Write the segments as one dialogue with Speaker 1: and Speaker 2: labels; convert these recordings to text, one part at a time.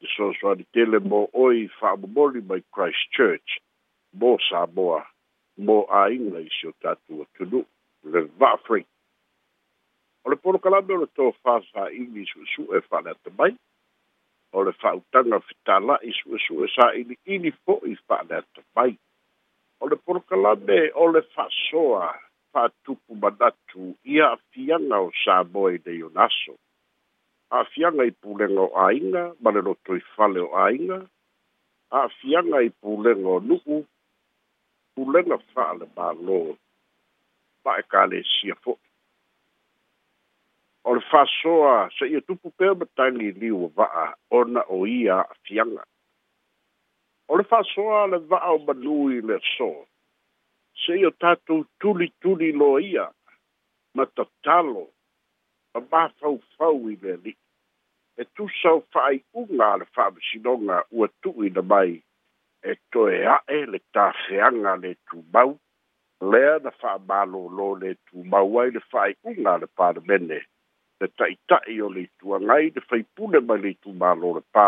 Speaker 1: te soasoani tele mo oi fa'amomoli mai christchurch mo samoa mo aiga isi o tatou atunu'u le va free. o le polokalame o le tofāfā'ili su'esu'e fa'aleata mai o le fitala fa'autaga su e sa ili'ili fo'i fa'aleata mai o le polokalame o le fa'asoa fa'atupu manatu ia afiaga o samoa i nei o naso afianga i pulenga o ainga, male no toi fale o ainga, afianga i pulenga o nuku, pulenga fale ba lo, pa e kale sia fo. O le fasoa, se ia tupu pe matangi liu vaa, ona o ia afianga. O le fasoa le vaa o manui le so, se ia tatu tuli tuli lo ia, matatalo, talo, a mafau fau i le ali'i e tusau fa'ai'uga a le fa'amasinoga ua tu'uina mai e toe a'e le tafeaga le tumau lea na fa'amālōlō le tumau ai le fa'ai'uga a le palemene le ta'ita'i o le ituagai le faipule mai le itumālō le pā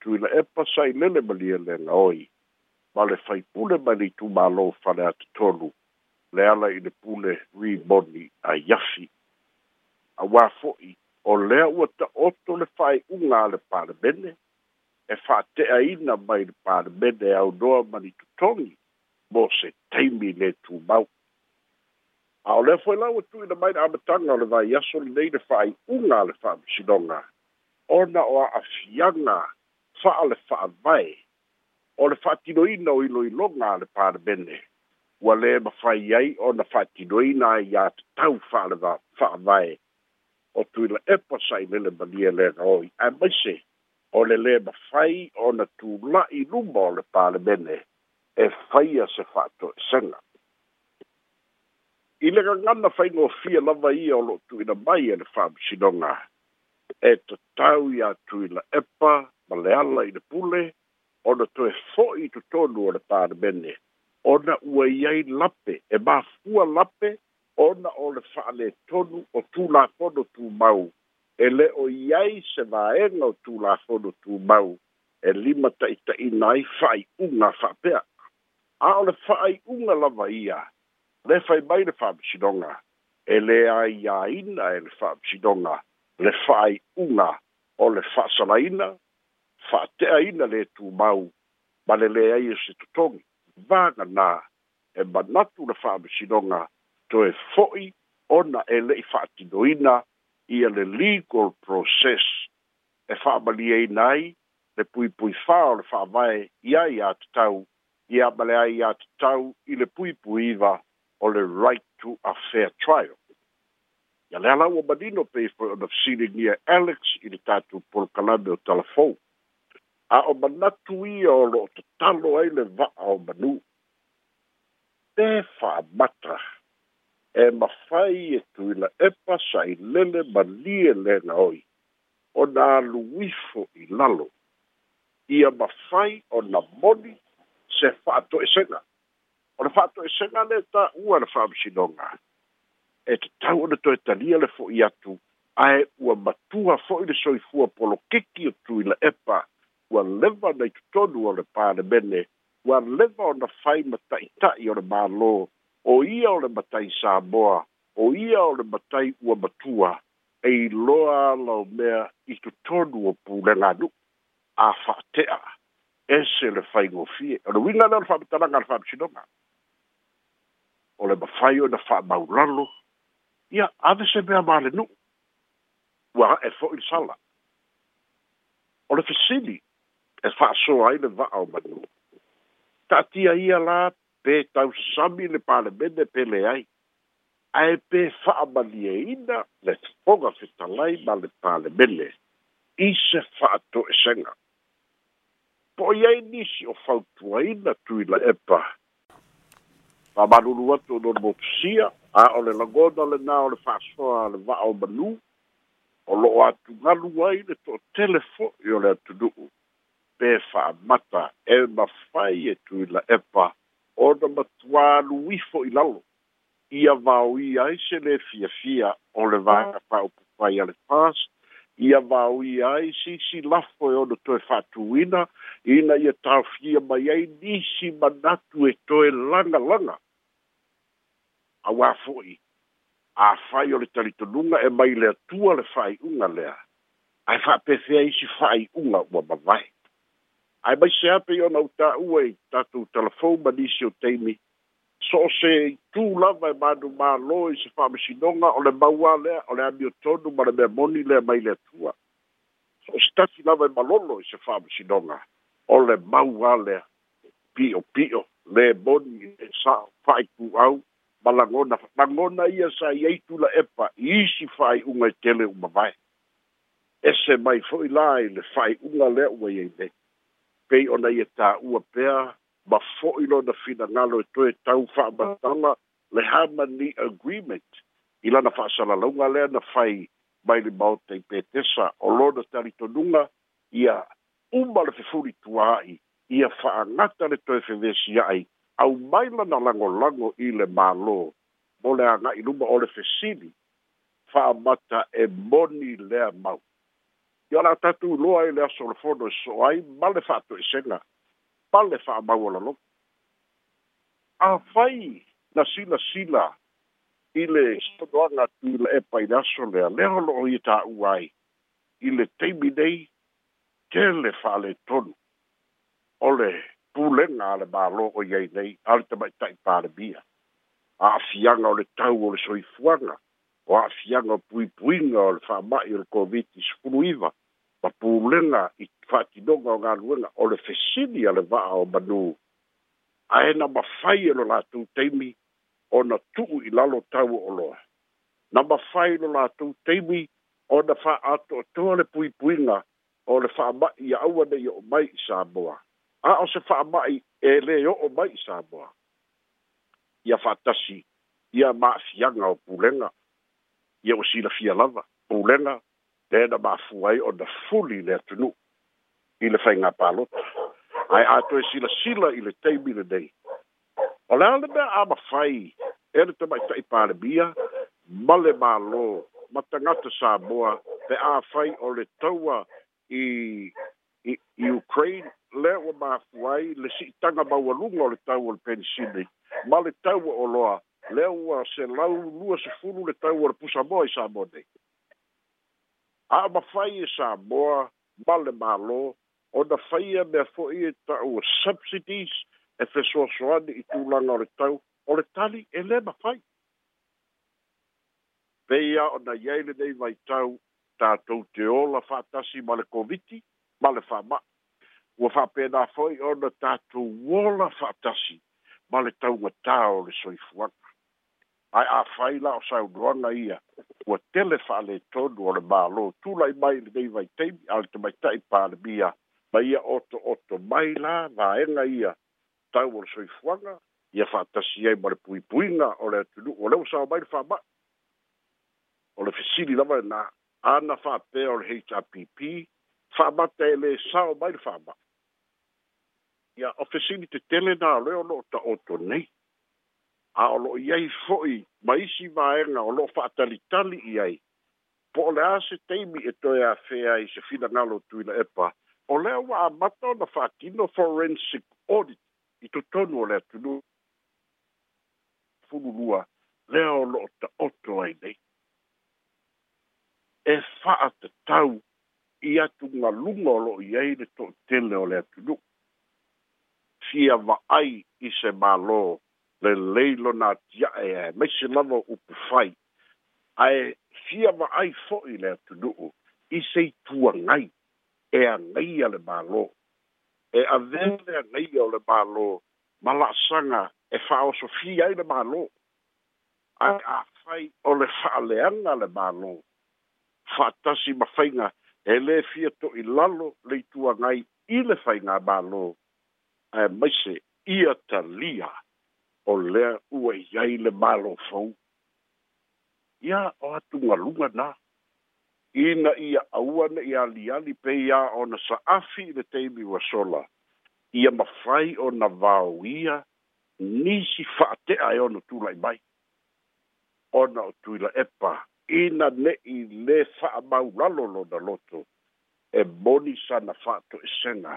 Speaker 1: tuila epa sailele malia lega oi ma le faipule mai le itumālō fale atotolu le ala i le pule rimoni a iafi wā fo'i o lea ua ta'oto le fa'aiʻuga a le palemene e fa'ate'aina mai le palemene aunoa ma ni totogi mo se taimi lē tumau a o lea fo'i la ua e tu'i na mai le amataga o le vaiaso lenei le fa'aiʻuga a le fa'amasinoga ona o a'afiaga fa'a le fa'avae o le fa'atinoina o iloiloga a le palemene ua lē mafai ai ona fa'atinoina ai iā tatau fa'ale fa'avae fa o tuila e pasai lele balia le A ai maise o le le fai o na tu la tulai luma o le palemene e fai a se faato esega i le gagana faigofia lava ia o loo tuina mai e le faamasinoga e tatau iā tuila epa ma le ala i le pule ona i fo'i totonu o le o na ua i ai lape e mafua lape ona o le fa'ale tonu o tulafono tumau e le o i ai se vaega o tulafono tumau e lima ta'ita'ina ai fa'ai'uga fa'apea a o le fa'ai'uga lava ia le fai mai le fa'amisinoga e lea iāina e le fa'amisinoga e le fa'ai'uga o le fa'asalaina fa'ate'aina lē tumau ma le leai o se totogi vaganā e manatu le fa'amisinoga to e fo'i ona e le'i fa'atinoina i le legal process e fa e nai le puipuifā o le vai ia iā tatau ia ma iā tatau i le va o le right to a fair trial ia le ala ua manino pei foi ona fesiligia alex i le por polokalame o talafou a o manatu ia o to talo ai le va o manū fa matra e mafai e tuina e pasa i lele ma lie lena oi o nā luifo i lalo i a mafai o nā moni se whaato e senga o nā whaato e senga le ta ua na whaamishinonga e te tau ana to e talia le fo i atu ae ua matua fo i le soifua polo kiki o tuina e pa ua leva nei tutonu o le pāne mene ua leva o nā whai ma taitai o le mālo o ia o le matai samoa o ia o le matai ua matua e iloa lau mea i totonu o puleganu'u afa'ate'a ese le faigofie e o le uiga lea o le fa'amatalaga a le fa'amasinoga o le mafai ona fa'amaulalo ia ave se mea malenu'u ua a'e fo'i le sala o le fesili e fa'asoa ai le va'a o manu ta'atia ia la pe tausami le palemene pele ai ae pē fa'amalieina le foga fetalai ma le i palemene ise fa'ato'esega po i ai nisi o fautuaina tui la epa fa'amalulu atu o lona motusia a o le lagona lenā o le fa'asoa le va'a o manū o lo'o atugalu ai le to'atele fo'i o le atunu'u pē fa'amata e mafai e tui la epa ona matuāluifo i lalo ia vaoia ai se le fiafia o le vaega fa'aupufai a le pas ia vaoia ai isi lafo e ona toe faatūina ina ia taofia mai ai nisi manatu e toe lagalaga auā fo'i afai o le talitonuga e mai le atua le fa'ai'uga lea ae fa'apefea isi fa'ai'uga ua mavae ae maise ape i ona utā'ua i tatou talafou ma nisi o taimi so o se tū lava e mālō i se fa'amasinoga o le maua lea o le amiotonu ma le mea moni lea mai le atua so o se tasi lava e malolo i se fa'amasinoga o le maua lea pi'opi'o le moni e sa'o fa'aiku'au ma lagona lagona ia sa i ai epa i isi fa'ai'uga e tele uma vae ese mai fo'i la i le fa'ai'uga lea ua iai lei pei ona ia tāua pea ma fo'i lona finagalo e toe tau fa'amatala le harmony agreement i lana fa'asalalauga lea na fai mai le maota i petesa o lona talitonuga ia uma le fefulituā'i ia fa'agata le toe fevesia'i aumai lana lagolago i le mālō mo le aga'i luma o le fesili fa'amata e moni lea mau Yo la tatu lo ai e le sol fondo e so ai male fatto e sena. Palle fa ma vola lo. A fai na sila sila ile sto do na til e pai da so le le lo ita uai. Ile te mi dei che le fa le ton. Ole pule na le ba lo o ye nei alta ba tai par bia. A fianga le tau o le soi fuanga o a'afiaga o puipuiga o le fa'amai o le covid i sukulu iva ma pulega i fa'atinoga o galuega o le fesili a le va'a o manū ae na mafai e o lo latou taimi ona tu'u i lalo tau o loa na mafai lo latou taimi ona fa'aato'atoa le puipuiga o le fa'amai ia aua nei o'o mai i samoa a o se fa'amai e lē o'o mai i samoa ia fa'atasi ia ma'afiaga o pulega ia ua silafia lava pulega le na mafua ai ona fuli le atunuu i le faigā paloto ae atoe silasila i le taimi lenei o le a le mea amafai e le tamaitaʻi palemia ma le mālō ma tagata samoa pe afai o le taua i i ukraine lea ua mafua ai le siʻitaga maualuga o le tau o le penisili ma le taua o loa lea ua se lau lua se fulu le tau ua le pusa moa i Samoa nei. A ma fai e Samoa, ma le malo, o na fai e mea fo i e tau subsidies e fe soa soani i tū langa o le tau, o le tali e le ma fai. Peia o na iele nei vai tau, tātou te ola whātasi ma le koviti, ma le whāma. Ua whāpena fo i o na tātou ola whātasi ma le tau ngatā o le soifuanga ai a faila o sa do na ia o tele fa le to balo tu lai mai le dei vai tei al mai tei pa le bia ba ia o to o mai la va e na ia tau o soi fuanga ia fa ta si ai mar pui pui na o le tu o le sa mai fa ba o le fisili e la mai na ana fa pe o le hpp fa ba te le sa mai fa ba ia o fisili te tele na le o lo ta o nei a o lo i ai fo'i ma isi maenga o lo fa atalitali i ai. Po o lea se teimi e toi a fea i se fina ngalo tui la epa, o lea wa a mata o na fa atino forensic audit i to tonu o lea tunu. Fululua, lea o lo ta oto ai nei. E fa ata tau i atu ngalunga o lo i ai le to tele o lea tunu. Fia va ai i se malo loo le leilo na tia e e me se lava upu fai ae fia va ai foi le atu nuu i se i tua ngai e a ngai a le malo e a vele a ngai a le malo malasanga e fa o so fia i le malo ae a fai o le fa leanga le malo fa tasi ma fainga e le fia to i lalo le tua ngai i le fainga malo ae me se ia ta lia o lea ua iai le malo fou ia o atugaluga na ina ia aua na i aliali pe ia ona sa'afi i le taimi ua sola ia mafai ona vaoia nisi fa'ate'a e ona tula'i mai ona o tuila epa ina ne'i le fa'amaulalo lona loto e moni sana fa'ato esega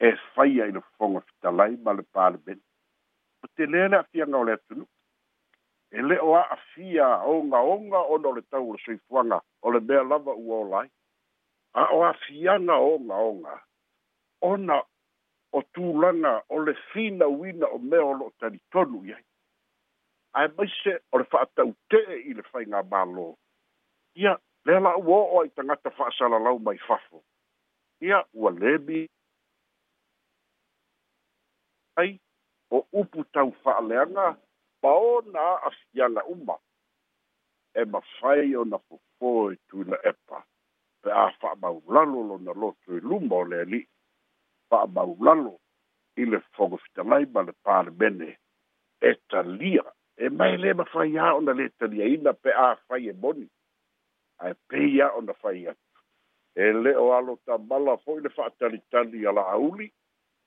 Speaker 1: e faia e i le fofoga fitalai ma le palemeni te lea le afiaga o le atunu e le o a'afia ogaoga ona o le tau o le soifuaga o le mea lava ua olai a o afiaga ogaoga ona o tulaga o le finauina o mea o lo'o talitonu i ai ae maise o le fa'atau'te'e i le faiga mālō ia lea la'ua o'o ai tagata fa'asalalau mai fafo ia ua lemi ai o upu tau fa'aleaga ma ona a'asiala uma e mafai ona fofō e tuila epa pe a fa'amaulalo lona loto i luma o le ali'i fa'amaulalo i le fogofitalai ma le palemene e talia e mai lē mafai ā ona lē taliaina pe a fai e moni ae pei a ona fai atu e lē o alo tamala fo'i le fa'atalitali a la'auli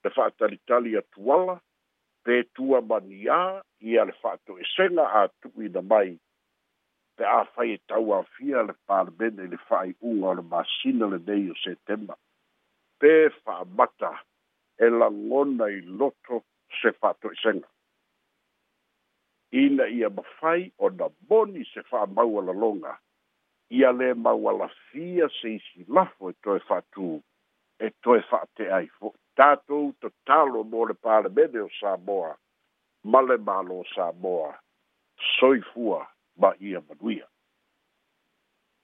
Speaker 1: le fa'atalitali atuala pe tua mani a i ale fato e senga a tui na mai pe a fai e tau a fia le parmene le fai unga le masina le nei o setema pe fa mata e la ngona i loto se fato e senga ina ia mawhai o na boni se fa mau ala longa i ale mau ala fia se isi lafo e toe fatu e toe fate ai fo'i tātou te talo mo le palemene o Samoa, male malo soifua ma ia manuia.